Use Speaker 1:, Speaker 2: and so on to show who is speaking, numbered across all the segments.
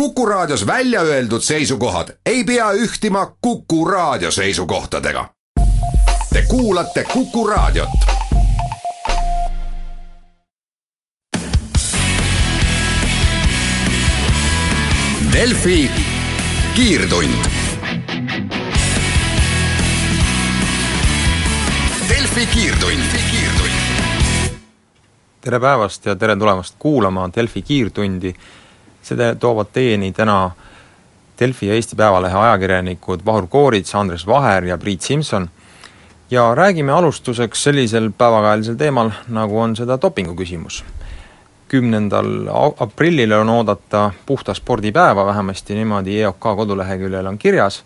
Speaker 1: Kuku Raadios välja öeldud seisukohad ei pea ühtima Kuku Raadio seisukohtadega. Te kuulate Kuku Raadiot. Delfi kiirtund. Delfi kiirtund,
Speaker 2: tere päevast ja tere tulemast kuulama Delfi kiirtundi seda toovad teieni täna Delfi ja Eesti Päevalehe ajakirjanikud Vahur Koorits, Andres Vaher ja Priit Simson ja räägime alustuseks sellisel päevakajalisel teemal, nagu on seda dopingu küsimus. kümnendal aprillil on oodata puhta spordipäeva, vähemasti niimoodi EOK koduleheküljel on kirjas,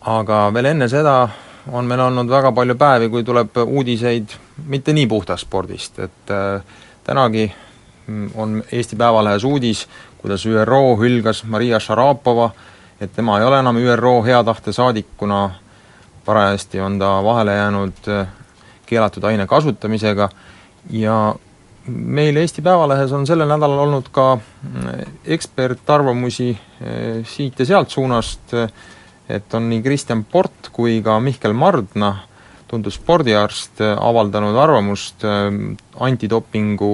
Speaker 2: aga veel enne seda on meil olnud väga palju päevi, kui tuleb uudiseid mitte nii puhtast spordist, et äh, tänagi on Eesti Päevalehes uudis, kuidas ÜRO hülgas Maria Šarapova, et tema ei ole enam ÜRO hea tahte saadik, kuna parajasti on ta vahele jäänud äh, keelatud aine kasutamisega. Ja meil Eesti Päevalehes on sellel nädalal olnud ka äh, ekspertarvamusi äh, siit ja sealt suunast, et on nii Kristjan Port kui ka Mihkel Mardna, tuntud spordiarst, avaldanud arvamust antidopingu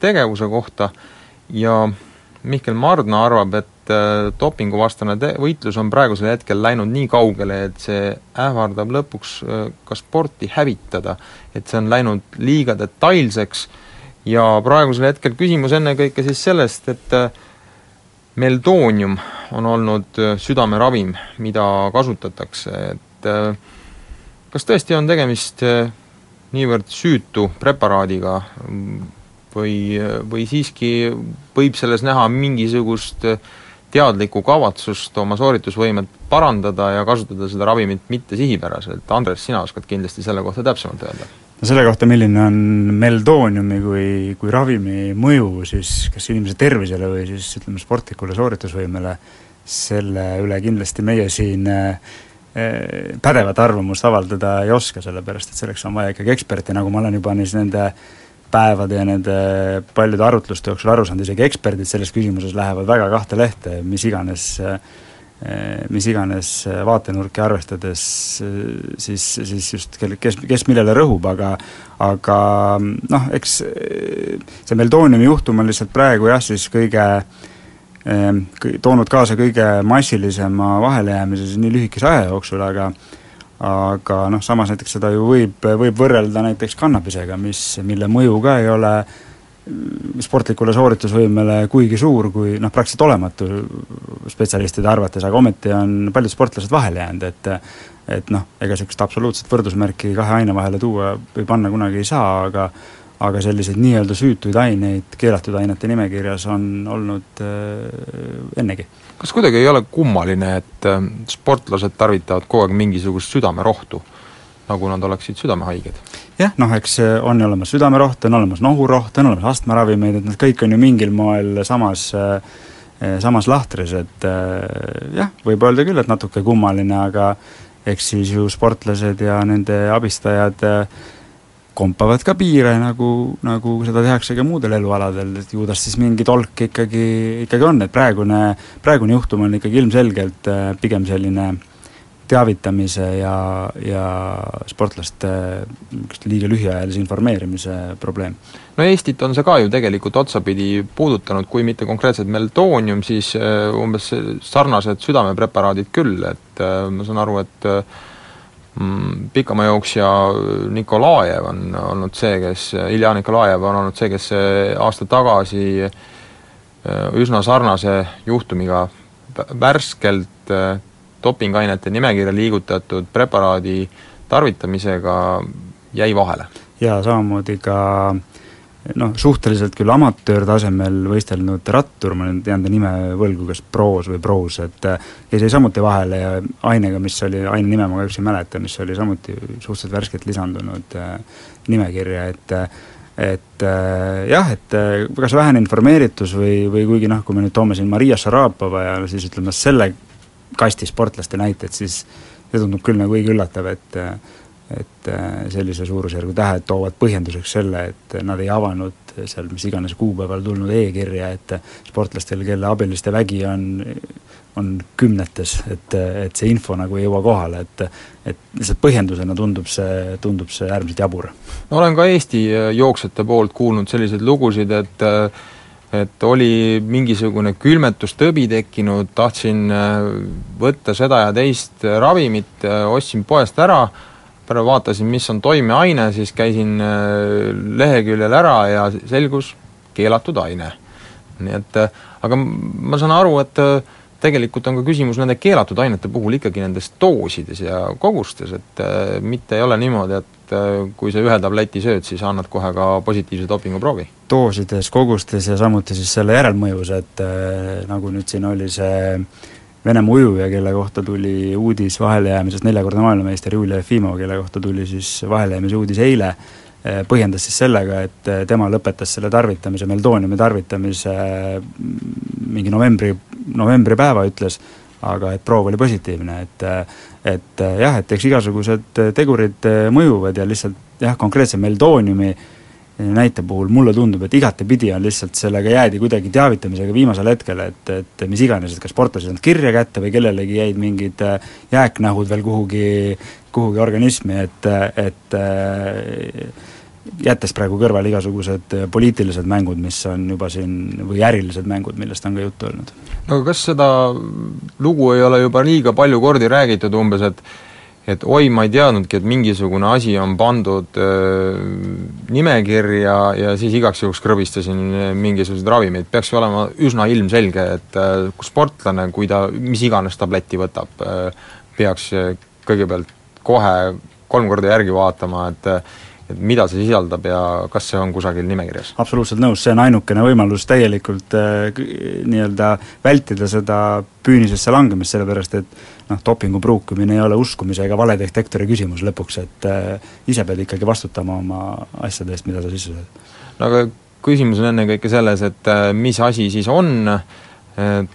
Speaker 2: tegevuse kohta. Ja Mihkel Mardna arvab, et äh, dopinguvastane te-, võitlus on praegusel hetkel läinud nii kaugele, et see ähvardab lõpuks äh, ka sporti hävitada. et see on läinud liiga detailseks. Ja praegusel hetkel küsimus ennekõike siis sellest, et äh, meldoonium on olnud südameravim, mida kasutatakse, et kas tõesti on tegemist niivõrd süütu preparaadiga, või, või siiski võib selles näha mingisugust teadlikku kavatsust oma sooritusvõimet parandada ja kasutada seda ravimit mitte sihipäraselt, Andres, sina oskad kindlasti selle kohta täpsemalt öelda?
Speaker 3: no selle kohta, milline on meldooniumi kui, kui ravimi mõju siis kas inimese tervisele või siis ütleme, sportlikule sooritusvõimele, selle üle kindlasti meie siin äh, pädevat arvamust avaldada ei oska, sellepärast et selleks on vaja ikkagi eksperti, nagu ma olen juba neis nende äh, päevade ja nende paljude arutluste jooksul aru saanud, isegi eksperdid selles küsimuses lähevad väga kahte lehte, mis iganes mis iganes vaatenurki arvestades siis, siis just kel-, kes, kes millele rõhub, aga aga noh, eks see Meldooniumi juhtum on lihtsalt praegu jah, siis kõige toonud kaasa kõige massilisema vahelejäämise siis nii lühikese aja jooksul, aga aga noh, samas näiteks seda ju võib, võib võrrelda näiteks kannabisega, mis, mille mõju ka ei ole sportlikule sooritusvõimele kuigi suur, kui noh, praktiliselt olematu spetsialistide arvates, aga ometi on paljud sportlased vahele jäänud, et et noh, ega niisugust absoluutset võrdusmärki kahe aine vahele tuua või panna kunagi ei saa, aga aga selliseid nii-öelda süütuid aineid keelatud ainete nimekirjas on olnud äh, ennegi
Speaker 2: kas kuidagi ei ole kummaline, et äh, sportlased tarvitavad kogu aeg mingisugust südamerohtu, nagu nad oleksid südamehaiged?
Speaker 3: jah, noh eks äh, on olemas südameroht, on olemas nohuroht, on olemas astmaravimeid, et nad kõik on ju mingil moel samas äh, samas lahtris, et jah, võib öelda küll, et natuke kummaline, aga eks siis ju sportlased ja nende abistajad äh, kompavad ka piire, nagu, nagu seda tehakse ka muudel elualadel, et ju tas siis mingi tolk ikkagi, ikkagi on, et praegune, praegune juhtum on ikkagi ilmselgelt äh, pigem selline teavitamise ja, ja sportlaste liiga lühiajalise informeerimise probleem.
Speaker 2: no Eestit on see ka ju tegelikult otsapidi puudutanud, kui mitte konkreetselt meltoonium, siis äh, umbes sarnased südamepreparaadid küll, et äh, ma saan aru, et Mm, pikamajooksja Nikolajev on olnud see, kes, Ilja Nikolajev on olnud see, kes aasta tagasi äh, üsna sarnase juhtumiga värskelt äh, dopingainete nimekirja liigutatud preparaadi tarvitamisega jäi vahele.
Speaker 3: jaa, samamoodi ka äh, noh, suhteliselt küll amatöörtasemel võistelnud rattur, ma nüüd jään ta nime võlgu, kas Proos või Proos, et kes jäi samuti vahele ja ainega, mis oli, aine nime ma kahjuks ei mäleta, mis oli samuti suhteliselt värskelt lisandunud äh, nimekirja, et et äh, jah, et äh, kas vähene informeeritus või, või kuigi noh, kui me nüüd toome siin Maria Šarapova ja siis ütleme selle kasti sportlaste näited, siis see tundub küll nagu õige üllatav, et et äh, sellise suurusjärgu tähed toovad põhjenduseks selle, et nad ei avanud seal mis iganes kuupäeval tulnud e-kirja, et sportlastel, kelle abiliste vägi on, on kümnetes, et, et see info nagu ei jõua kohale, et et lihtsalt põhjendusena tundub see, tundub see äärmiselt jabur.
Speaker 2: no olen ka Eesti jooksjate poolt kuulnud selliseid lugusid, et et oli mingisugune külmetustõbi tekkinud, tahtsin võtta seda ja teist ravimit, ostsin poest ära, pärast vaatasin, mis on toimeaine, siis käisin äh, leheküljel ära ja selgus keelatud aine. nii et äh, aga ma saan aru, et äh, tegelikult on ka küsimus nende keelatud ainete puhul ikkagi nendes doosides ja kogustes, et mitte ei ole niimoodi, et kui sa ühe tableti sööd, siis annad kohe ka positiivse dopinguproovi?
Speaker 3: doosides, kogustes ja samuti siis selle järelmõjus, et nagu nüüd siin oli see Venemaa ujuja, kelle kohta tuli uudis vahelejäämisest, neljakordne maailmameister Julia Jefimov, kelle kohta tuli siis vahelejäämise uudis eile, eh, põhjendas siis sellega, et eh, tema lõpetas selle tarvitamise, meldooniumi tarvitamise mm, mingi novembri, novembripäeva ütles, aga et proov oli positiivne, et et jah, et eks igasugused tegurid mõjuvad ja lihtsalt jah, konkreetse meldooniumi äh, näite puhul mulle tundub, et igatepidi on lihtsalt sellega jäädi kuidagi teavitamisega viimasel hetkel, et, et mis iganes, et kas sportlased on kirja kätte või kellelegi jäid mingid äh, jääknahud veel kuhugi, kuhugi organismi, et, et äh, jättes praegu kõrvale igasugused poliitilised mängud, mis on juba siin, või ärilised mängud, millest on ka juttu olnud.
Speaker 2: no kas seda lugu ei ole juba liiga palju kordi räägitud umbes, et et oi, ma ei teadnudki, et mingisugune asi on pandud öö, nimekirja ja siis igaks juhuks krõbistasin mingisuguseid ravimeid, peaks ju olema üsna ilmselge, et öö, sportlane, kui ta mis iganes tableti võtab, peaks kõigepealt kohe kolm korda järgi vaatama, et et mida see sisaldab ja kas see on kusagil nimekirjas?
Speaker 3: absoluutselt nõus, see on ainukene võimalus täielikult äh, nii-öelda vältida seda püünisesse langemist, sellepärast et noh, dopingu pruukimine ei ole uskumise ega valedetektori küsimus lõpuks, et äh, ise pead ikkagi vastutama oma asjade eest, mida sa sisse sööd.
Speaker 2: no aga küsimus on ennekõike selles, et äh, mis asi siis on äh,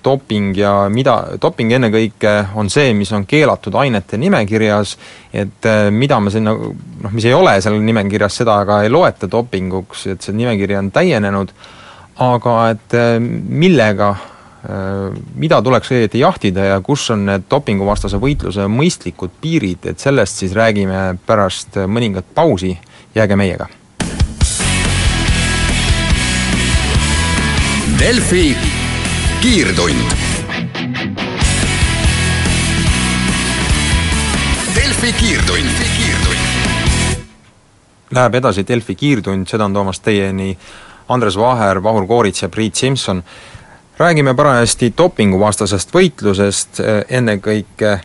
Speaker 2: doping ja mida, doping ennekõike on see, mis on keelatud ainete nimekirjas, et äh, mida me sinna noh, mis ei ole seal nimekirjas, seda aga ei loeta dopinguks, et see nimekiri on täienenud, aga et äh, millega Äh, mida tuleks õieti jahtida ja kus on need dopinguvastase võitluse mõistlikud piirid, et sellest siis räägime pärast mõningat pausi, jääge meiega.
Speaker 1: Delfi kiirtund. Delfi kiirtund.
Speaker 2: Läheb edasi Delfi kiirtund, seda on toomas teieni Andres Vaher, Vahur Koorits ja Priit Simson räägime parajasti dopinguvastasest võitlusest, eh, ennekõike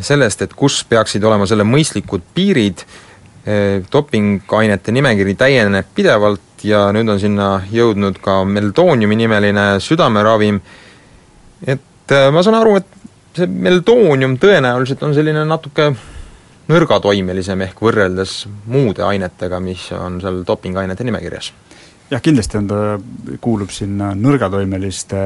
Speaker 2: sellest, et kus peaksid olema selle mõistlikud piirid, eh, dopinguainete nimekiri täieneb pidevalt ja nüüd on sinna jõudnud ka meldooniumi nimeline südameravim, et eh, ma saan aru, et see meldoonium tõenäoliselt on selline natuke nõrgatoimelisem ehk võrreldes muude ainetega, mis on seal dopinguainete nimekirjas.
Speaker 3: Jah, kindlasti on ta, kuulub sinna nõrgatoimeliste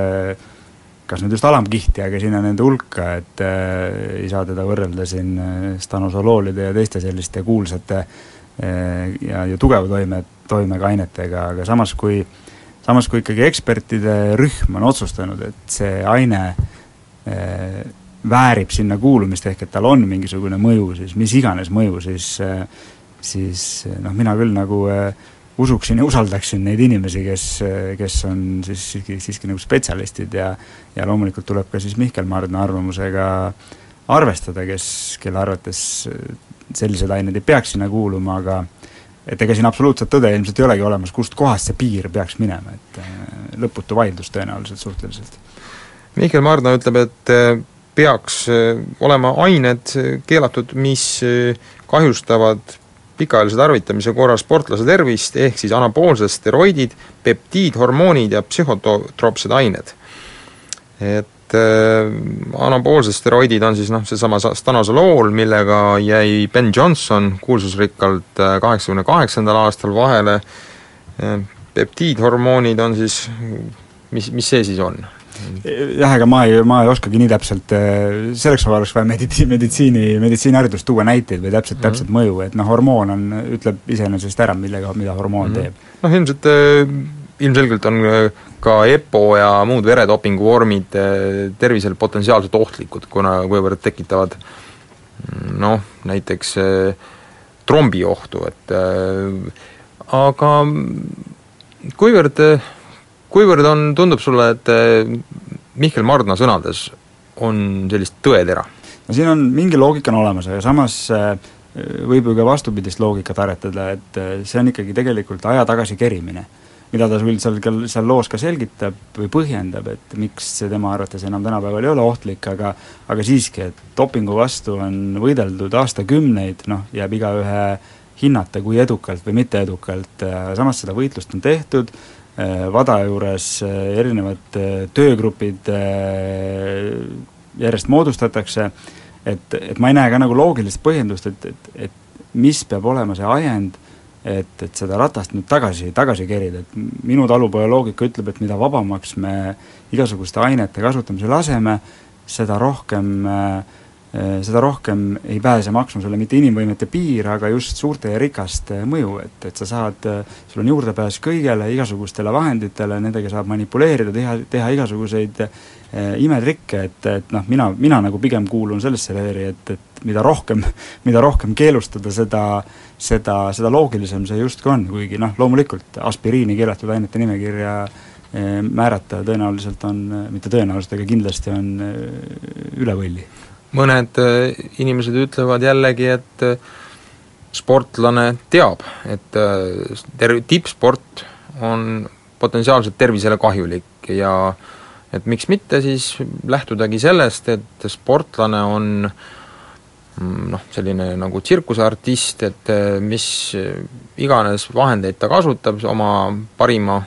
Speaker 3: kas nüüd just alamkihti, aga sinna nende hulka, et äh, ei saa teda võrrelda siin äh, stanosoloolide ja teiste selliste kuulsate äh, ja, ja tugeva toime, toimega ainetega, aga samas kui samas kui ikkagi ekspertide rühm on otsustanud, et see aine väärib sinna kuulumist, ehk et tal on mingisugune mõju, siis mis iganes mõju, siis siis noh, mina küll nagu äh, usuksin ja usaldaksin neid inimesi, kes, kes on siis siiski, siiski nagu spetsialistid ja ja loomulikult tuleb ka siis Mihkel Mardna arvamusega arvestada, kes, kelle arvates sellised ained ei peaks sinna kuuluma, aga et ega siin absoluutset tõde ilmselt ei olegi olemas, kust kohast see piir peaks minema, et äh, lõputu vaidlus tõenäoliselt suhteliselt.
Speaker 2: Mihkel Mardna ütleb, et äh, peaks äh, olema ained keelatud, mis kahjustavad pikaajalise tarvitamise korral sportlase tervist, ehk siis anaboolsed steroidid, peptiidhormoonid ja psühhotroopsed ained. et äh, anaboolsed steroidid on siis noh, seesama stanozolool, millega jäi Ben Johnson kuulsusrikkalt äh, kaheksakümne kaheksandal aastal vahele äh,, peptiidhormoonid on siis, mis, mis see siis on?
Speaker 3: jah, ega ma ei, ma ei oskagi nii täpselt, selleks oleks vaja meditsi-, meditsiini, meditsiiniharidust, tuua näiteid või täpselt mm, -hmm. täpselt mõju, et noh, hormoon on, ütleb iseenesest ära, millega, mida hormoon mm -hmm. teeb.
Speaker 2: noh, ilmselt ilmselgelt on ka EPO ja muud veredopingu vormid tervisele potentsiaalselt ohtlikud, kuna, kuivõrd tekitavad noh, näiteks trombiohtu, et aga kuivõrd, kuivõrd on, tundub sulle, et Mihkel Mardna sõnades on sellist tõetera?
Speaker 3: no siin on mingi loogika on olemas, aga samas võib ju ka vastupidist loogikat aretada, et see on ikkagi tegelikult aja tagasi kerimine. Mida ta küll seal, seal loos ka selgitab või põhjendab, et miks see tema arvates enam tänapäeval ei ole ohtlik, aga aga siiski, et dopingu vastu on võideldud aastakümneid, noh, jääb igaühe hinnata, kui edukalt või mitte edukalt, äh, samas seda võitlust on tehtud, WADA juures äh, erinevad töögrupid järjest moodustatakse, et, et ma ei näe ka nagu loogilist põhjendust, et, et, et mis peab olema see ajend, et, et seda ratast nüüd tagasi, tagasi kerida, et minu talupoja loogika ütleb, et mida vabamaks me igasuguste ainete kasutamise laseme, seda rohkem äh, seda rohkem ei pääse maksma sulle mitte inimvõimete piir, aga just suurte ja rikaste mõju, et, et sa saad, sul on juurdepääs kõigele, igasugustele vahenditele, nendega saab manipuleerida, teha, teha igasuguseid imetrikke, et, et noh, mina, mina nagu pigem kuulun sellesse leeri, et, et mida rohkem, mida rohkem keelustada, seda seda, seda loogilisem see justkui on, kuigi noh, loomulikult aspiriini keelatud ainete nimekirja eh, määrata tõenäoliselt on, mitte tõenäoliselt, aga kindlasti on üle võlli.
Speaker 2: Mõned äh, inimesed ütlevad jällegi, et äh, sportlane teab, et äh, ter-, tippsport on potentsiaalselt tervisele kahjulik ja et miks mitte siis lähtudagi sellest, et sportlane on mm, noh, selline nagu tsirkuseartist, et mis iganes vahendeid ta kasutab oma parima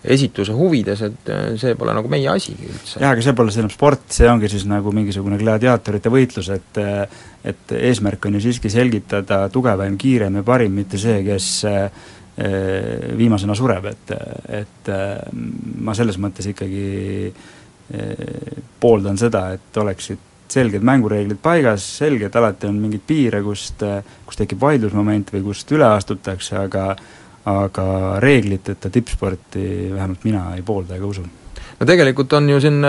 Speaker 2: esituse huvides, et äh, see pole nagu meie asi üldse.
Speaker 3: jaa, aga see pole enam sport, see ongi siis nagu mingisugune gladiaatorite võitlus, et äh, et eesmärk on ju siiski selgitada tugevaim, kiirem ja parim, mitte see, kes viimasena sureb, et, et ma selles mõttes ikkagi pooldan seda, et oleksid selged mängureeglid paigas, selge, et alati on mingeid piire, kust, kus tekib vaidlusmoment või kust üle astutakse, aga aga reegliteta tippsporti vähemalt mina ei poolda ega usu.
Speaker 2: no tegelikult on ju siin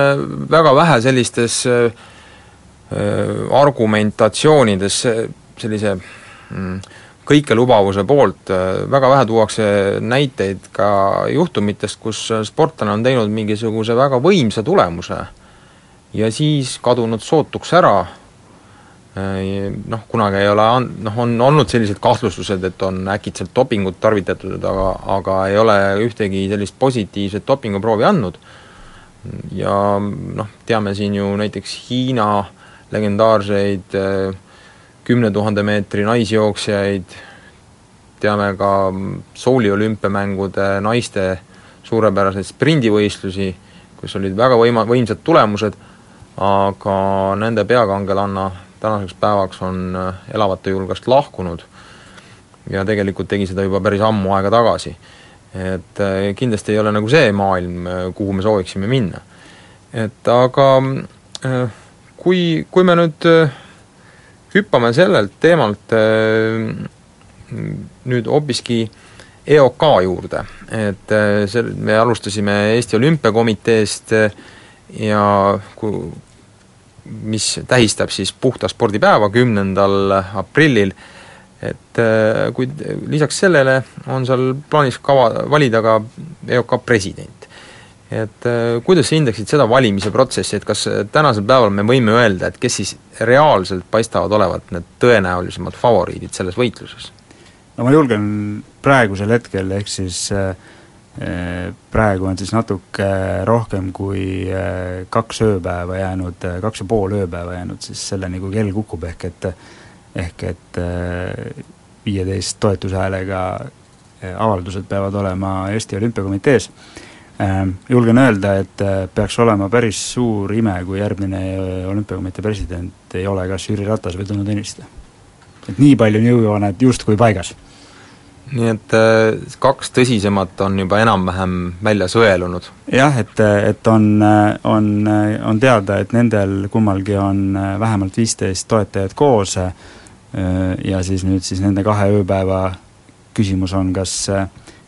Speaker 2: väga vähe sellistes äh, argumentatsioonides sellise mm, kõikelubavuse poolt, väga vähe tuuakse näiteid ka juhtumitest, kus sportlane on teinud mingisuguse väga võimsa tulemuse ja siis kadunud sootuks ära Äh, noh, kunagi ei ole an-, noh, on olnud sellised kahtlustused, et on äkitselt dopingut tarvitatud, aga, aga ei ole ühtegi sellist positiivset dopinguproovi andnud. ja noh, teame siin ju näiteks Hiina legendaarseid äh, kümne tuhande meetri naisjooksjaid, teame ka Souli olümpiamängude naiste suurepäraseid sprindivõistlusi, kus olid väga võima-, võimsad tulemused, aga nende peakangelanna tänaseks päevaks on äh, elavate julgast lahkunud ja tegelikult tegi seda juba päris ammu aega tagasi. et äh, kindlasti ei ole nagu see maailm, äh, kuhu me sooviksime minna. et aga kui, kui me nüüd hüppame sellelt teemalt nüüd hoopiski EOK juurde, et see, me alustasime Eesti Olümpiakomiteest ja kui mis tähistab siis puhta spordipäeva kümnendal aprillil, et äh, kuid lisaks sellele on seal plaanis kava, valida ka EOK president. Et äh, kuidas sa hindaksid seda valimise protsessi, et kas tänasel päeval me võime öelda, et kes siis reaalselt paistavad olevat need tõenäolisemad favoriidid selles võitluses?
Speaker 3: no ma julgen praegusel hetkel, ehk siis äh, praegu on siis natuke rohkem kui äh, kaks ööpäeva jäänud, äh, kaks ja pool ööpäeva jäänud siis selleni, kui kell kukub, ehk et ehk et äh, viieteist toetushäälega avaldused peavad olema Eesti Olümpiakomitees. Julgen öelda, et peaks olema päris suur ime, kui järgmine Olümpiakomitee president ei ole kas Jüri Ratas või Tõnu Tõniste. et nii palju on jõujooned justkui paigas
Speaker 2: nii et äh, kaks tõsisemat on juba enam-vähem välja sõelunud?
Speaker 3: jah, et, et on, on, on teada, et nendel kummalgi on vähemalt viisteist toetajat koos ja siis nüüd siis nende kahe ööpäeva küsimus on, kas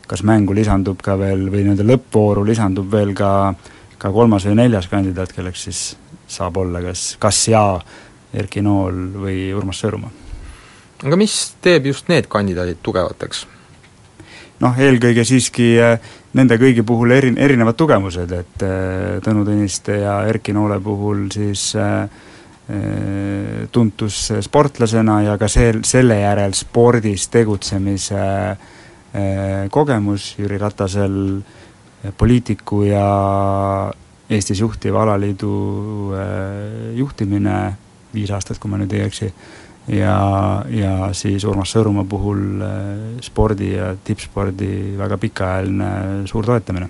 Speaker 3: kas mängu lisandub ka veel või nii-öelda lõppvooru lisandub veel ka ka kolmas või neljas kandidaat, kelleks siis saab olla kas, kas ja Erki Nool või Urmas Sõõrumaa.
Speaker 2: aga mis teeb just need kandidaadid tugevateks?
Speaker 3: noh, eelkõige siiski äh, nende kõigi puhul eri, erinevad tugevused, et äh, Tõnu Tõniste ja Erki Noole puhul siis äh, tuntus sportlasena ja ka see, selle järel spordis tegutsemise kogemus, Jüri Ratasel poliitiku ja Eestis juhtiva alaliidu juhtimine viis aastat, kui ma nüüd ei eksi, ja, ja siis Urmas Sõõrumaa puhul spordi ja tippspordi väga pikaajaline suur toetamine.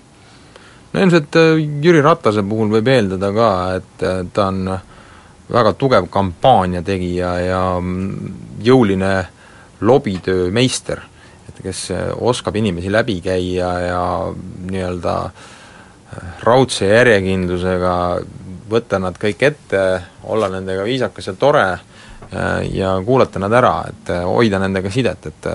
Speaker 2: no ilmselt Jüri Ratase puhul võib eeldada ka, et ta on väga tugev kampaaniategija ja mm, jõuline lobitöö meister, kes oskab inimesi läbi käia ja nii-öelda raudse järjekindlusega võtta nad kõik ette, olla nendega viisakas ja tore äh, ja kuulata nad ära, et hoida nendega sidet, et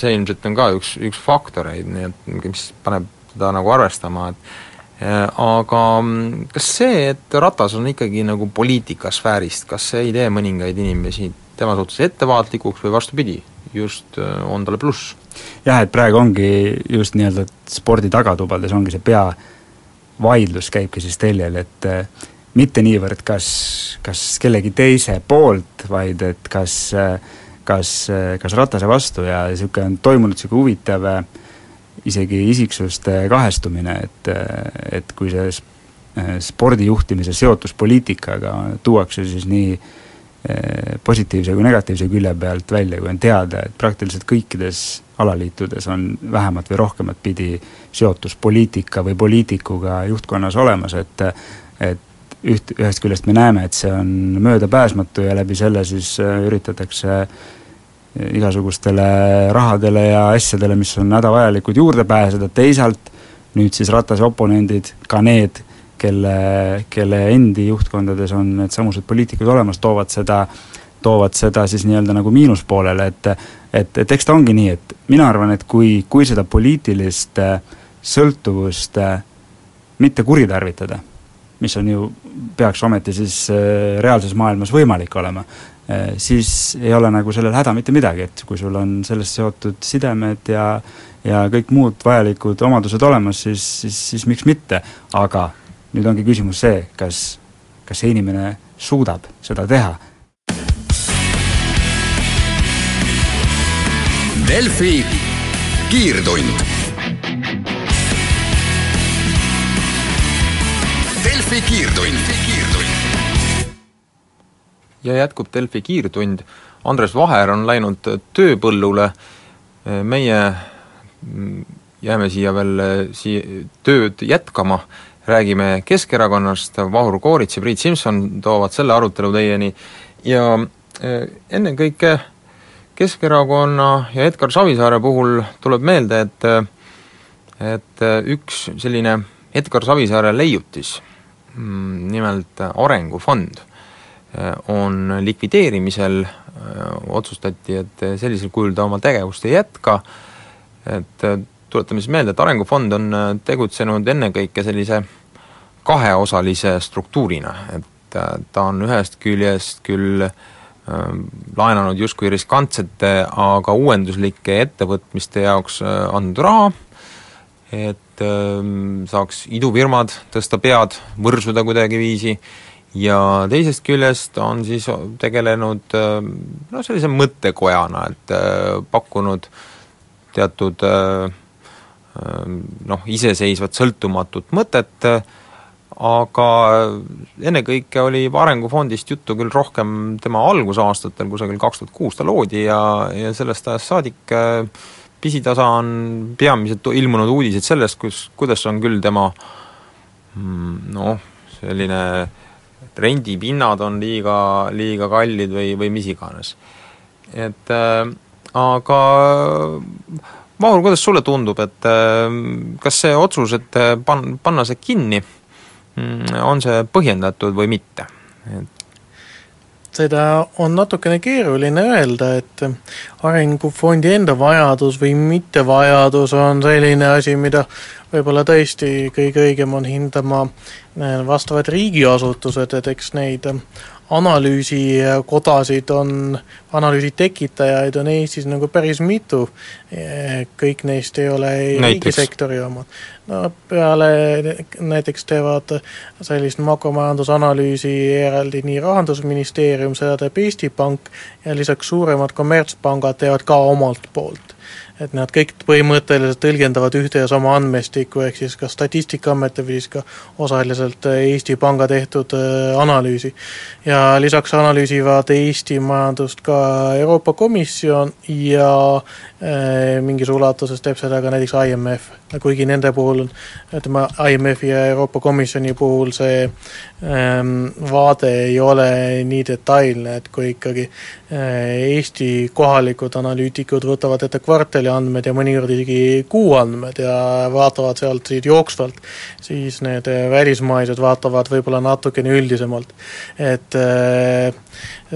Speaker 2: see ilmselt on ka üks, üks faktoreid, nii et mis paneb teda nagu arvestama, et aga mm, kas see, et Ratas on ikkagi nagu poliitikasfäärist, kas see ei tee mõningaid inimesi tema suhtes ettevaatlikuks või vastupidi, just on talle pluss?
Speaker 3: jah, et praegu ongi just nii-öelda spordi tagatubades ongi see pea vaidlus käibki siis teljel, et mitte niivõrd kas, kas kellegi teise poolt, vaid et kas, kas, kas Ratase vastu ja niisugune on toimunud niisugune huvitav isegi isiksuste kahestumine, et, et kui see spordijuhtimise seotus poliitikaga tuuakse siis nii eh, positiivse kui negatiivse külje pealt välja, kui on teada, et praktiliselt kõikides alaliitudes on vähemat või rohkemat pidi seotus poliitika või poliitikuga juhtkonnas olemas, et et üht, ühest küljest me näeme, et see on möödapääsmatu ja läbi selle siis äh, üritatakse äh, igasugustele rahadele ja asjadele, mis on hädavajalikud, juurde pääseda, teisalt nüüd siis Ratase oponendid, ka need, kelle, kelle endi juhtkondades on needsamused poliitikud olemas, toovad seda, toovad seda siis nii-öelda nagu miinuspoolele, et et, et eks ta ongi nii, et mina arvan, et kui, kui seda poliitilist äh, sõltuvust mitte kuritarvitada mis on ju, peaks ometi siis äh, reaalses maailmas võimalik olema, äh, siis ei ole nagu sellel häda mitte midagi, et kui sul on sellest seotud sidemed ja ja kõik muud vajalikud omadused olemas, siis, siis, siis miks mitte, aga nüüd ongi küsimus see, kas, kas see inimene suudab seda teha.
Speaker 1: Delfi kiirtund. Delfi kiirtund.
Speaker 2: ja jätkub Delfi kiirtund, Andres Vaher on läinud tööpõllule, meie jääme siia veel sii-, tööd jätkama, räägime Keskerakonnast, Vahur Koorits ja Priit Simson toovad selle arutelu teieni. Ja eh, ennekõike Keskerakonna ja Edgar Savisaare puhul tuleb meelde, et et üks selline Edgar Savisaare leiutis Mm, nimelt Arengufond äh, on likvideerimisel, äh, otsustati, et sellisel kujul ta oma tegevust ei jätka, et tuletame siis meelde, et Arengufond on tegutsenud ennekõike sellise kaheosalise struktuurina, et ta on ühest küljest küll laenanud justkui riskantsete, aga uuenduslike ettevõtmiste jaoks andnud raha, et ähm, saaks idufirmad tõsta pead, võrsuda kuidagiviisi, ja teisest küljest on siis tegelenud noh, sellise mõttekojana, et äh, pakkunud teatud äh, noh, iseseisvat sõltumatut mõtet, aga ennekõike oli Arengufondist juttu küll rohkem tema algusaastatel, kusagil kaks tuhat kuus ta loodi ja, ja sellest ajast saadik äh, pisitasa on peamiselt ilmunud uudised sellest, kus, kuidas on küll tema mm, noh, selline rendipinnad on liiga, liiga kallid või, või mis iganes. et äh, aga Vahur, kuidas sulle tundub, et kas see otsus, et pan-, panna see kinni, mm, on see põhjendatud või mitte?
Speaker 4: seda on natukene keeruline öelda, et arengufondi enda vajadus või mittevajadus on selline asi, mida võib-olla tõesti kõige õigem on hindama eh, vastavad riigiasutused, et eks neid analüüsikodasid on, analüüsi tekitajaid on Eestis nagu päris mitu, kõik neist ei ole riigisektori omad. no peale näiteks teevad sellist makromajandusanalüüsi eraldi nii Rahandusministeerium, seda teeb Eesti Pank ja lisaks suuremad kommertspangad teevad ka omalt poolt et nad kõik põhimõtteliselt tõlgendavad ühte ja sama andmestikku, ehk siis kas Statistikaameti või siis ka osaliselt Eesti Panga tehtud äh, analüüsi. ja lisaks analüüsivad Eesti majandust ka Euroopa Komisjon ja äh, mingis ulatuses teeb seda ka näiteks IMF kuigi nende puhul ütleme, IMF-i ja Euroopa Komisjoni puhul see ähm, vaade ei ole nii detailne, et kui ikkagi äh, Eesti kohalikud analüütikud võtavad ette kvartali andmed ja mõnikord isegi kuuandmed ja vaatavad sealt siit jooksvalt, siis need välismaised vaatavad võib-olla natukene üldisemalt. et äh,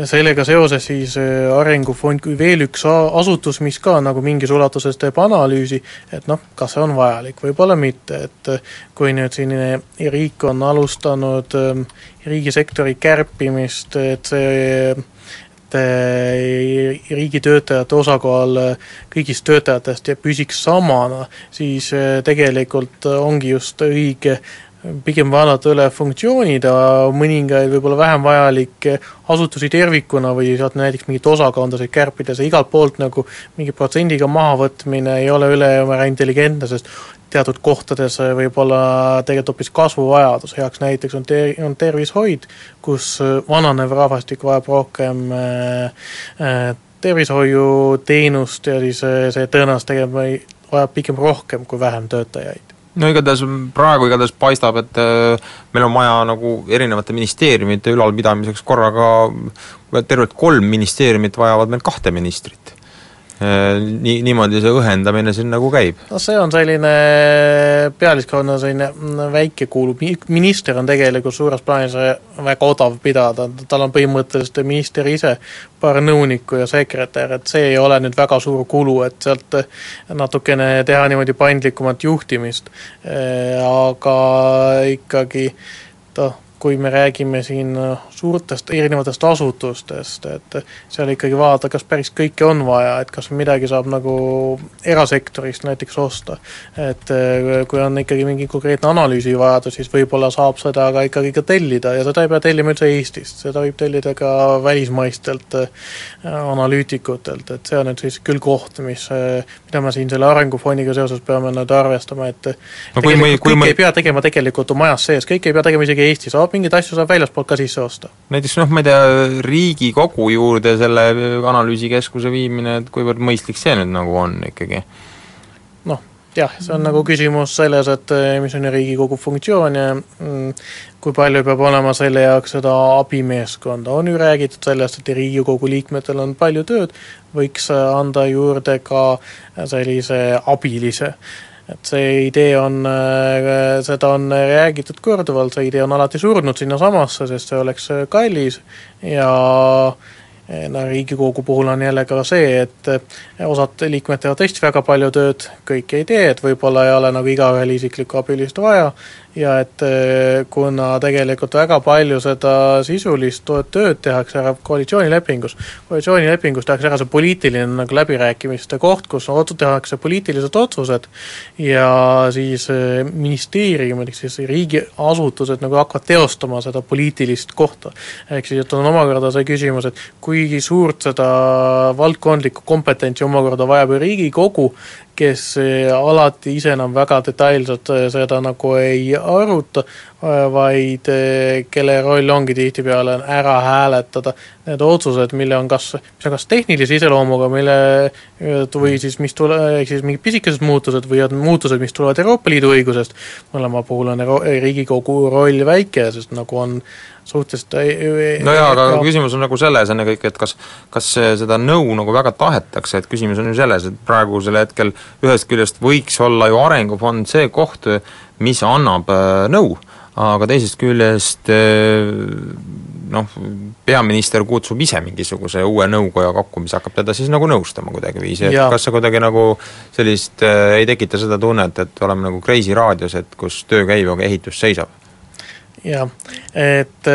Speaker 4: sellega seoses siis äh, Arengufond kui veel üks asutus, mis ka nagu mingis ulatuses teeb analüüsi, et noh, kas see on vajalik, võib-olla mitte, et äh, kui nüüd selline riik on alustanud ähm, riigisektori kärpimist, et see et äh, riigitöötajate osakaal kõigist töötajatest püsiks samana, siis tegelikult ongi just õige pigem vaadata üle funktsioonid mõningaid võib-olla vähem vajalikke asutusi tervikuna või sealt näiteks mingeid osakondasid kärpida, see igalt poolt nagu mingi protsendiga mahavõtmine ei ole ülemäära intelligentne, sest teatud kohtades võib olla tegelikult hoopis kasvuvajadus, heaks näiteks on ter-, on tervishoid, kus vananev rahvastik vajab rohkem äh, äh, tervishoiuteenust ja siis äh, see tõenäoliselt tegema vajab pigem rohkem kui vähem töötajaid
Speaker 2: no igatahes praegu igatahes paistab, et äh, meil on vaja nagu erinevate ministeeriumite ülalpidamiseks korraga, tervelt kolm ministeeriumit vajavad meil kahte ministrit nii, niimoodi see õhendamine siin nagu käib?
Speaker 4: no see on selline pealiskonna selline mm, väike kulu, minister on tegelikult suures plaanis väga odav pidada, tal on põhimõtteliselt minister ise, paar nõunikku ja sekretär, et see ei ole nüüd väga suur kulu, et sealt natukene teha niimoodi paindlikumat juhtimist, äh, aga ikkagi noh, kui me räägime siin äh, suurtest erinevatest asutustest, et seal ikkagi vaadata, kas päris kõike on vaja, et kas midagi saab nagu erasektorist näiteks osta. et äh, kui on ikkagi mingi konkreetne analüüsivajadus, siis võib-olla saab seda ka ikkagi ka tellida ja seda ei pea tellima üldse Eestist, seda võib tellida ka välismaistelt äh, analüütikutelt, et see on nüüd siis küll koht, mis, mida me siin selle arengufondiga seoses peame nüüd arvestama, et no, kui me, kui me... ei pea tegema tegelikult majas sees, kõike ei pea tegema isegi Eestis, mingeid asju saab väljaspoolt ka sisse osta.
Speaker 2: näiteks noh, ma ei tea, Riigikogu juurde selle analüüsikeskuse viimine, et kuivõrd mõistlik see nüüd nagu on ikkagi?
Speaker 4: noh, jah, see on nagu küsimus selles, et eh, mis on Riigikogu funktsioon ja mm, kui palju peab olema selle jaoks seda abimeeskonda, on ju räägitud sellest, et Riigikogu liikmetel on palju tööd, võiks anda juurde ka sellise abilise et see idee on, äh, seda on räägitud korduvalt, see idee on alati surnud sinnasamasse, sest see oleks kallis. Ja Eh, no Riigikogu puhul on jälle ka see, et osad liikmed teevad tõesti väga palju tööd, kõike ei tee, et võib-olla ei ole nagu igaühel isiklikku abilist vaja ja et eh, kuna tegelikult väga palju seda sisulist tööd tehakse ära koalitsioonilepingus, koalitsioonilepingus tehakse ära see poliitiline nagu läbirääkimiste koht, kus otsu-, tehakse poliitilised otsused ja siis ministeeriumid, ehk siis riigiasutused nagu hakkavad teostama seda poliitilist kohta. ehk siis, et on omakorda see küsimus, et kui suurt seda valdkondlikku kompetentsi omakorda vajab Riigikogu, kes alati ise enam väga detailselt seda nagu ei aruta, vaid kelle roll ongi tihtipeale ära hääletada need otsused, mille on kas, mis on kas tehnilise iseloomuga, mille või siis mis tule-, ehk siis mingid pisikesed muutused või on muutused, mis tulevad Euroopa Liidu õigusest, mõlema puhul on Euro-, Riigikogu roll väike, sest nagu on suhteliselt
Speaker 2: no jaa, aga ja. küsimus on nagu selles ennekõike, et kas kas seda nõu nagu väga tahetakse, et küsimus on ju selles, et praegusel hetkel ühest küljest võiks olla ju Arengufond see koht, mis annab äh, nõu, aga teisest küljest äh, noh, peaminister kutsub ise mingisuguse uue nõukoja kokku, mis hakkab teda siis nagu nõustama kuidagiviisi, et kas see kuidagi nagu sellist äh, ei tekita seda tunnet, et oleme nagu Kreisi raadios, et kus töö käib, aga ehitus seisab?
Speaker 4: Jah, et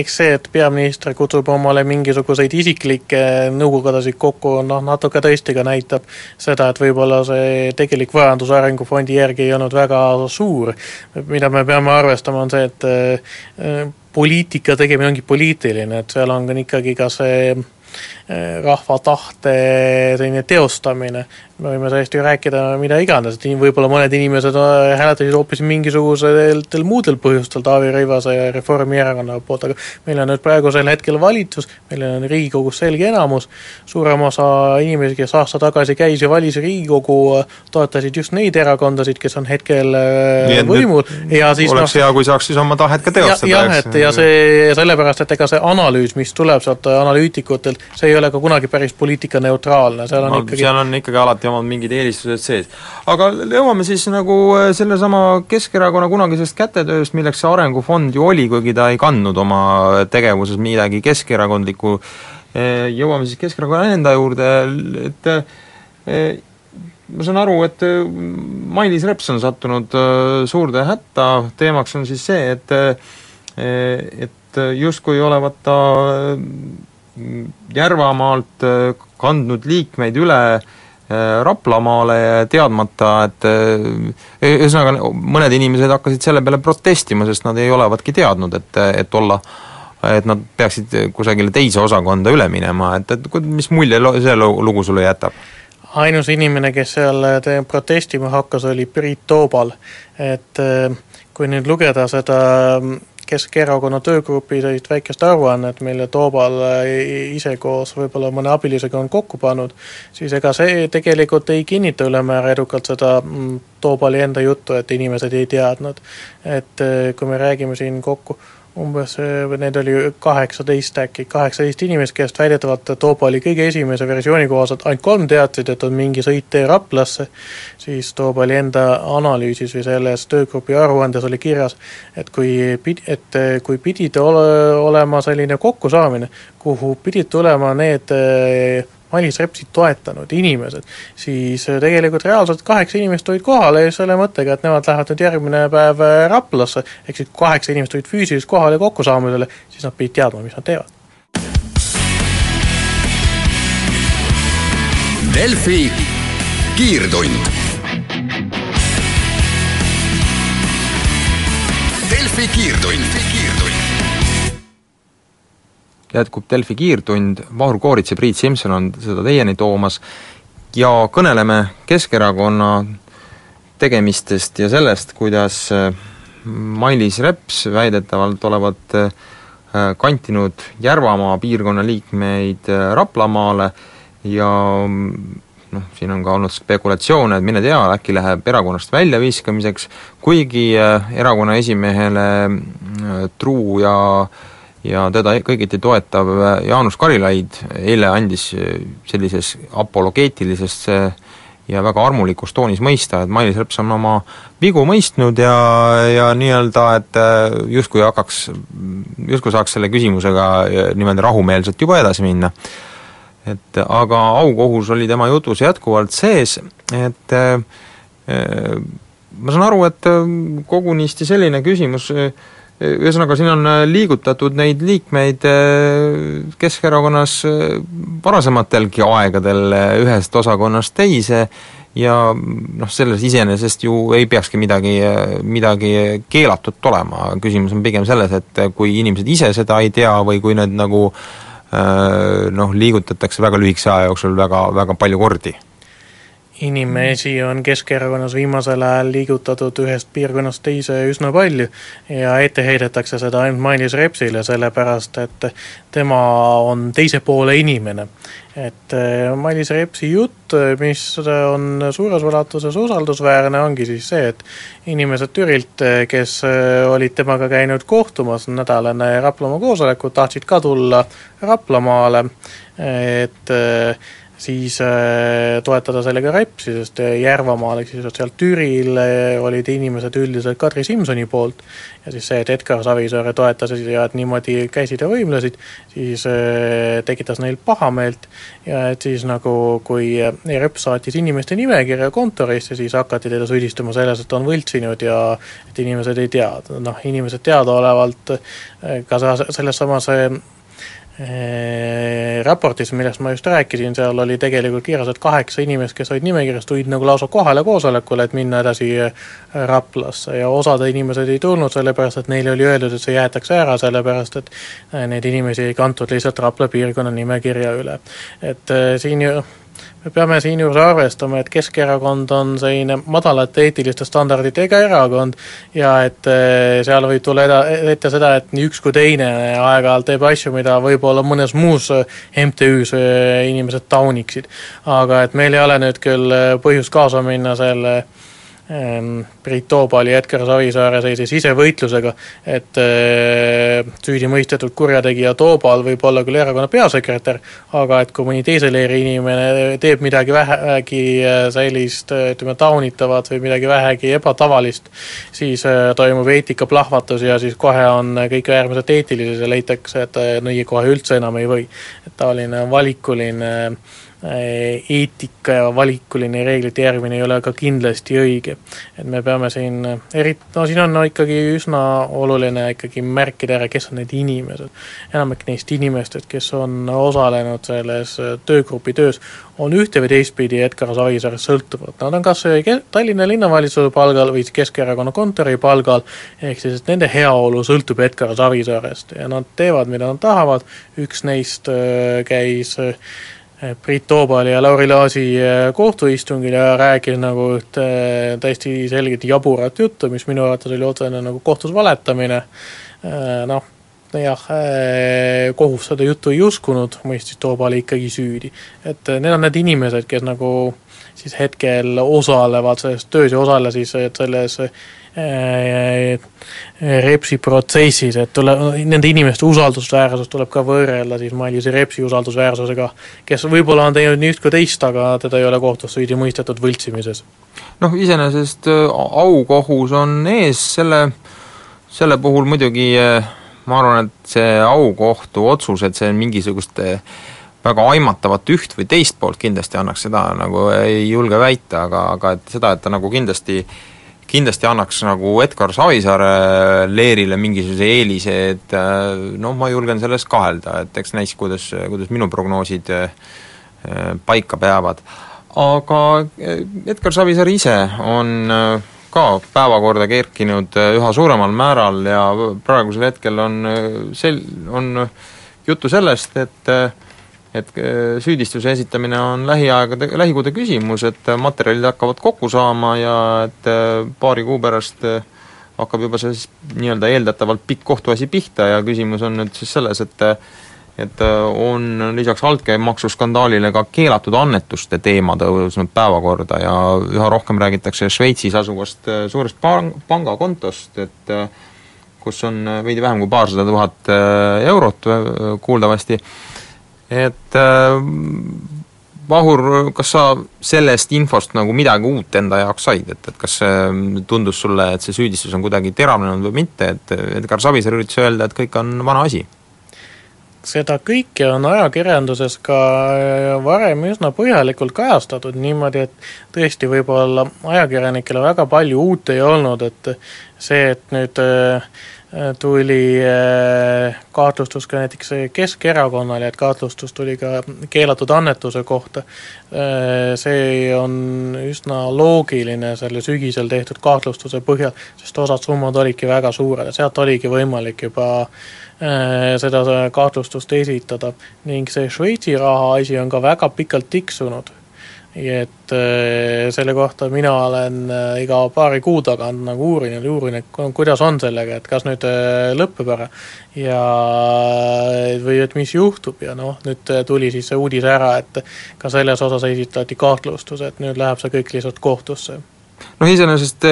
Speaker 4: eks see, et peaminister kutsub omale mingisuguseid isiklikke nõukogudasid kokku, noh natuke tõesti ka näitab seda, et võib-olla see tegelik vajadus Arengufondi järgi ei olnud väga suur. mida me peame arvestama, on see, et äh, poliitika tegemine ongi poliitiline, et seal on ikkagi ka see rahva tahte selline teostamine, me võime sellest ju rääkida mida iganes, et võib-olla mõned inimesed äh, hääletasid hoopis mingisugustel muudel põhjustel Taavi Rõivase ja Reformierakonna poolt, aga meil on nüüd praegusel hetkel valitsus, meil on Riigikogus selge enamus, suurem osa inimesi, kes aasta tagasi käis ja valis Riigikogu, toetasid just neid erakondasid, kes on hetkel äh, Nii, võimul.
Speaker 2: Ja siis oleks no, hea, kui saaks siis oma tahet ka teostada,
Speaker 4: jah, et ja see, sellepärast, et ega see analüüs, mis tuleb sealt analüütikutelt, see ei ole ka kunagi päris poliitikaneutraalne, seal on no, ikkagi
Speaker 2: seal on ikkagi alati alati omad mingid eelistused sees. aga jõuame siis nagu äh, sellesama Keskerakonna kunagisest kätetööst, milleks see Arengufond ju oli, kuigi ta ei kandnud oma tegevuses midagi keskerakondlikku, äh, jõuame siis Keskerakonna enda juurde, et äh, ma saan aru, et Mailis Reps on sattunud suurde hätta, teemaks on siis see, et et justkui olevat ta Järvamaalt kandnud liikmeid üle Äh, Raplamaale teadmata, et äh, ühesõnaga, mõned inimesed hakkasid selle peale protestima, sest nad ei olevatki teadnud, et, et olla et nad peaksid kusagile teise osakonda üle minema, et, et mis mulje see lugu sulle jätab?
Speaker 4: ainus inimene, kes seal protestima hakkas, oli Priit Toobal. et äh, kui nüüd lugeda seda Keskerakonna töögrupi sellist väikest aruannet, mille Toobal ise koos võib-olla mõne abilisega on kokku pannud, siis ega see tegelikult ei kinnita ülemäära edukalt seda mm, Toobali enda juttu, et inimesed ei teadnud. et eh, kui me räägime siin kokku umbes, neid oli kaheksateist äkki, kaheksateist inimest, kellest väidetavalt Toopa oli kõige esimese versiooni kohaselt ainult kolm teadsid, et on mingi sõittee Raplasse, siis Toopa oli enda analüüsis või selles töögrupi aruandes oli kirjas, et kui pid-, et kui pidid ole, olema selline kokkusaamine, kuhu pidid tulema need Mailis Repsi toetanud inimesed, siis äh, tegelikult reaalselt kaheksa inimest olid kohal ja selle mõttega, et nemad lähevad nüüd järgmine päev äh, Raplasse, ehk siis kaheksa inimest olid füüsiliselt kohal ja kokkusaamisele, siis nad pidid teadma, mis nad teevad.
Speaker 1: Delfi kiirtund. Delfi kiirtund
Speaker 2: jätkub Delfi kiirtund, Vahur Koorits ja Priit Simson on seda teieni toomas. Ja kõneleme Keskerakonna tegemistest ja sellest, kuidas äh, Mailis Reps väidetavalt olevat äh, kantinud Järvamaa piirkonna liikmeid äh, Raplamaale ja mm, noh, siin on ka olnud spekulatsioone, et mine tea, äkki läheb erakonnast väljaviskamiseks, kuigi erakonna esimehele truu ja äh, ja teda kõigiti toetav Jaanus Karilaid eile andis sellises apologeetilises ja väga armulikus toonis mõista, et Mailis Reps on oma vigu mõistnud ja, ja nii-öelda, et justkui hakkaks, justkui saaks selle küsimusega niimoodi rahumeelselt juba edasi minna. et aga aukohus oli tema jutus jätkuvalt sees, et ma saan aru, et kogunisti selline küsimus äh, ühesõnaga, siin on äh, liigutatud neid liikmeid äh, Keskerakonnas äh, varasematelgi aegadel ühest osakonnast teise ja noh, selles iseenesest ju ei peakski midagi, midagi keelatut olema, küsimus on pigem selles, et kui inimesed ise seda ei tea või kui need nagu noh, liigutatakse väga lühikese aja jooksul väga, väga palju kordi
Speaker 4: inimesi on Keskerakonnas viimasel ajal liigutatud ühest piirkonnast teise üsna palju ja ette heidetakse seda ainult Mailis Repsile, sellepärast et tema on teise poole inimene. et äh, Mailis Repsi jutt, mis on suures ulatuses usaldusväärne, ongi siis see, et inimesed Türilt, kes äh, olid temaga käinud kohtumas nädal enne Raplamaa koosolekut, tahtsid ka tulla Raplamaale, et äh, siis äh, toetada sellega Repsi, sest Järvamaal ehk siis sealt Türil äh, olid inimesed üldiselt Kadri Simsoni poolt. Ja siis see, et Edgar Savisaare toetasid ja et niimoodi käisid ja võimlesid, siis äh, tekitas neil pahameelt. Ja et siis nagu kui Reps saatis inimeste nimekirja kontorisse, siis hakati teda süüdistama selles, et on võltsinud ja et inimesed ei tea, noh inimesed teadaolevalt ka selles samas Äh, raportis, millest ma just rääkisin, seal oli tegelikult kirjas, et kaheksa inimest, kes olid nimekirjas, tulid nagu lausa kohale koosolekule, et minna edasi äh, Raplasse ja osad inimesed ei tulnud, sellepärast et neile oli öeldud, et see jäetakse ära, sellepärast et äh, neid inimesi ei kantud lihtsalt Rapla piirkonna nimekirja üle. et siin ju me peame siinjuures arvestama, et Keskerakond on selline madalate eetiliste standarditega erakond ja et eh, seal võib tulla eda-, ette seda, et nii üks kui teine aeg-ajalt teeb asju, mida võib-olla mõnes muus MTÜ-s eh, inimesed tauniksid. aga et meil ei ole nüüd küll eh, põhjust kaasa minna selle äh, Priit Toobal ja Edgar Savisaare sellise sisevõitlusega, et äh, süüdi mõistetud kurjategija Toobal võib olla küll erakonna peasekretär, aga et kui mõni teise leeri inimene teeb midagi vähegi äh, sellist ütleme, taunitavat või midagi vähegi ebatavalist, siis äh, toimub eetikaplahvatus ja siis kohe on kõik äärmiselt eetilised ja leitakse, et nõi kohe üldse enam ei või. et taoline valikuline äh, Äh, eetika ja valikuline reeglite järgmine ei ole ka kindlasti õige. et me peame siin eri-, no siin on no ikkagi üsna oluline ikkagi märkida ära, kes on need inimesed. enamik neist inimestest, kes on osalenud selles töögrupi töös, on ühte või teistpidi Edgar Savisaarest sõltuvad, nad on kas Tallinna linnavalitsuse palgal või Keskerakonna kontori palgal, ehk siis, et nende heaolu sõltub Edgar Savisaarest ja nad teevad, mida nad tahavad, üks neist äh, käis äh, Priit Toobali ja Lauri Laasi eh, kohtuistungil ja rääkis nagu ühte eh, täiesti selget jaburat juttu, mis minu arvates oli otsene nagu kohtus valetamine, noh, jah, kohus seda juttu ei uskunud, mõistis Toobali ikkagi süüdi. et need on need inimesed, kes nagu siis hetkel osalevad selles töös ja osale siis selles Äh, Repsi protsessis, et tule, nende inimeste usaldusväärsust tuleb ka võrrelda siis Mailis Repsi usaldusväärsusega, kes võib-olla on teinud nii üht kui teist, aga teda ei ole kohtus süüdi mõistetud võltsimises.
Speaker 2: noh, iseenesest äh, aukohus on ees, selle, selle puhul muidugi äh, ma arvan, et see aukohtu otsus, et see on mingisugust väga aimatavat üht või teist poolt kindlasti annaks, seda nagu ei julge väita, aga, aga et seda, et ta nagu kindlasti äh, kindlasti annaks nagu Edgar Savisaare leerile mingisuguse eelise, et äh, noh, ma julgen selles kahelda, et eks näis, kuidas, kuidas minu prognoosid äh, paika peavad. aga äh, Edgar Savisaar ise on ka päevakorda kerkinud üha suuremal määral ja praegusel hetkel on sel-, on juttu sellest, et et äh, süüdistuse esitamine on lähiaegade, lähikuude küsimus, et materjalid hakkavad kokku saama ja et äh, paari kuu pärast äh, hakkab juba see siis nii-öelda eeldatavalt pikk kohtuasi pihta ja küsimus on nüüd siis selles, et et on lisaks altkäemaksuskandaalile ka keelatud annetuste teema tõusnud päevakorda ja üha rohkem räägitakse Šveitsis asuvast suurest pang-, pangakontost, et kus on veidi vähem kui paarsada tuhat eurot kuuldavasti et äh, Vahur, kas sa sellest infost nagu midagi uut enda jaoks said, et, et kas see tundus sulle, et see süüdistus on kuidagi teravnenud või mitte, et Edgar Savisaar üritas öelda, et kõik on vana asi?
Speaker 4: seda kõike on ajakirjanduses ka varem üsna põhjalikult kajastatud niimoodi, et tõesti võib-olla ajakirjanikele väga palju uut ei olnud, et see, et nüüd äh, tuli äh, kahtlustus ka näiteks Keskerakonnale, et kahtlustus tuli ka keelatud annetuse kohta. Äh, see on üsna loogiline selle sügisel tehtud kahtlustuse põhjal, sest osad summad olidki väga suured ja sealt oligi võimalik juba äh, seda kahtlustust esitada ning see Šveitsi raha asi on ka väga pikalt tiksunud et äh, selle kohta mina olen äh, iga paari kuu tagant nagu uurinud ja uurinud, kuidas on sellega, et kas nüüd lõpeb ära ja või et mis juhtub ja noh, nüüd tuli siis see uudis ära, et ka selles osas esitati kahtlustus, et nüüd läheb see kõik lihtsalt kohtusse.
Speaker 2: noh, iseenesest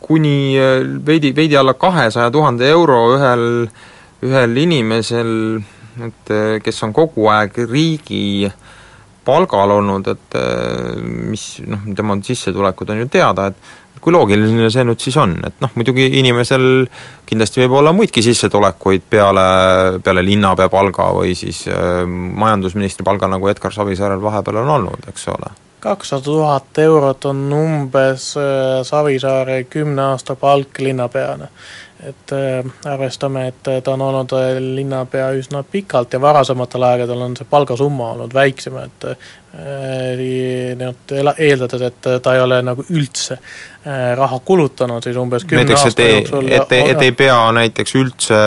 Speaker 2: kuni veidi, veidi alla kahesaja tuhande euro ühel, ühel inimesel et kes on kogu aeg riigi palgal olnud, et eh, mis noh, tema sissetulekud on ju teada, et kui loogiline see nüüd siis on, et noh, muidugi inimesel kindlasti võib olla muidki sissetulekuid peale, peale linnapea palga või siis äh, majandusministri palga, nagu Edgar Savisaarel vahepeal on olnud, eks ole.
Speaker 4: kakssada tuhat eurot on umbes Savisaare kümne aasta palk linnapeana et äh, arvestame, et ta on olnud äh, linnapea üsna pikalt ja varasematel aegadel on see palgasumma olnud väiksem, et eeldades, et ta ei ole nagu üldse äh, raha kulutanud, siis umbes kümne
Speaker 2: näiteks, aasta jooksul et, et, et ei pea näiteks üldse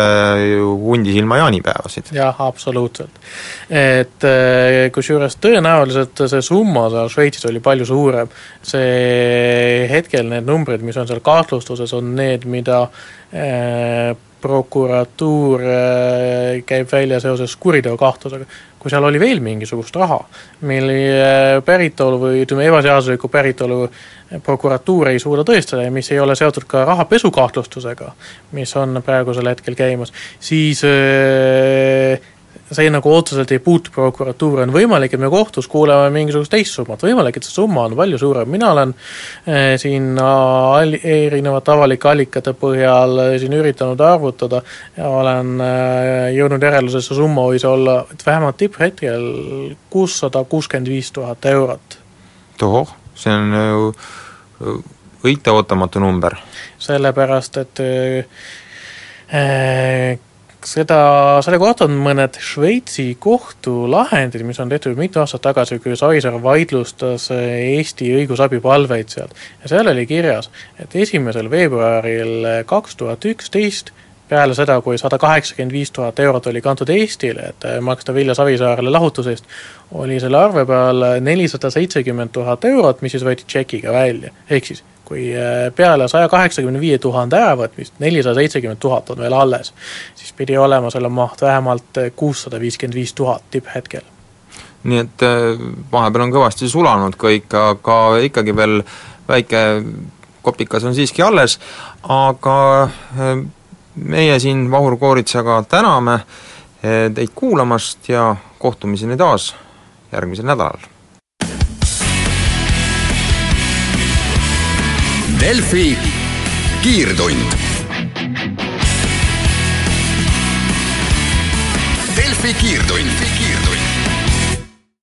Speaker 2: ju hundis ilma jaanipäevasid?
Speaker 4: jah, absoluutselt. et äh, kusjuures tõenäoliselt see summa seal Šveitsis oli palju suurem, see hetkel need numbrid, mis on seal kahtlustuses, on need, mida äh, prokuratuur käib välja seoses kuriteokahtlusega kui seal oli veel mingisugust raha, mille päritolu või ütleme, ebaseaduslikku päritolu prokuratuur ei suuda tõestada ja mis ei ole seotud ka rahapesukahtlustusega, mis on praegusel hetkel käimas, siis äh, see nagu otseselt ei puutu prokuratuuri, on võimalik, et me kohtus kuuleme mingisugust teist summat, võimalik, et see summa on palju suurem, mina olen eh, siin all-, erinevate avalike allikate põhjal eh, siin üritanud arvutada ja olen eh, jõudnud järeldusesse, summa võis olla, vähemalt tipphetkel kuussada kuuskümmend viis tuhat eurot.
Speaker 2: tohoh, see on ju õite ootamatu number.
Speaker 4: sellepärast, et eh, seda, selle kohta on mõned Šveitsi kohtulahendid, mis on tehtud mitu aastat tagasi, kui Savisaar vaidlustas Eesti õigusabipalveid sealt. ja seal oli kirjas, et esimesel veebruaril kaks tuhat üksteist peale seda, kui sada kaheksakümmend viis tuhat eurot oli kantud Eestile, et maksta Vilja Savisaarele lahutuse eest, oli selle arve peal nelisada seitsekümmend tuhat eurot, mis siis võeti tšekiga välja, ehk siis kui äh, peale saja kaheksakümne viie tuhande äravõtmist nelisada seitsekümmend tuhat on veel alles, siis pidi olema selle maht vähemalt äh, kuussada viiskümmend viis tuhat tipphetkel.
Speaker 2: nii et äh, vahepeal on kõvasti sulanud kõik, aga ikkagi veel väike kopikas on siiski alles, aga meie siin Vahur Kooritsaga täname teid kuulamast ja kohtumiseni taas järgmisel nädalal
Speaker 1: Delfi kiirtund. Delfi kiirtund, kiirtund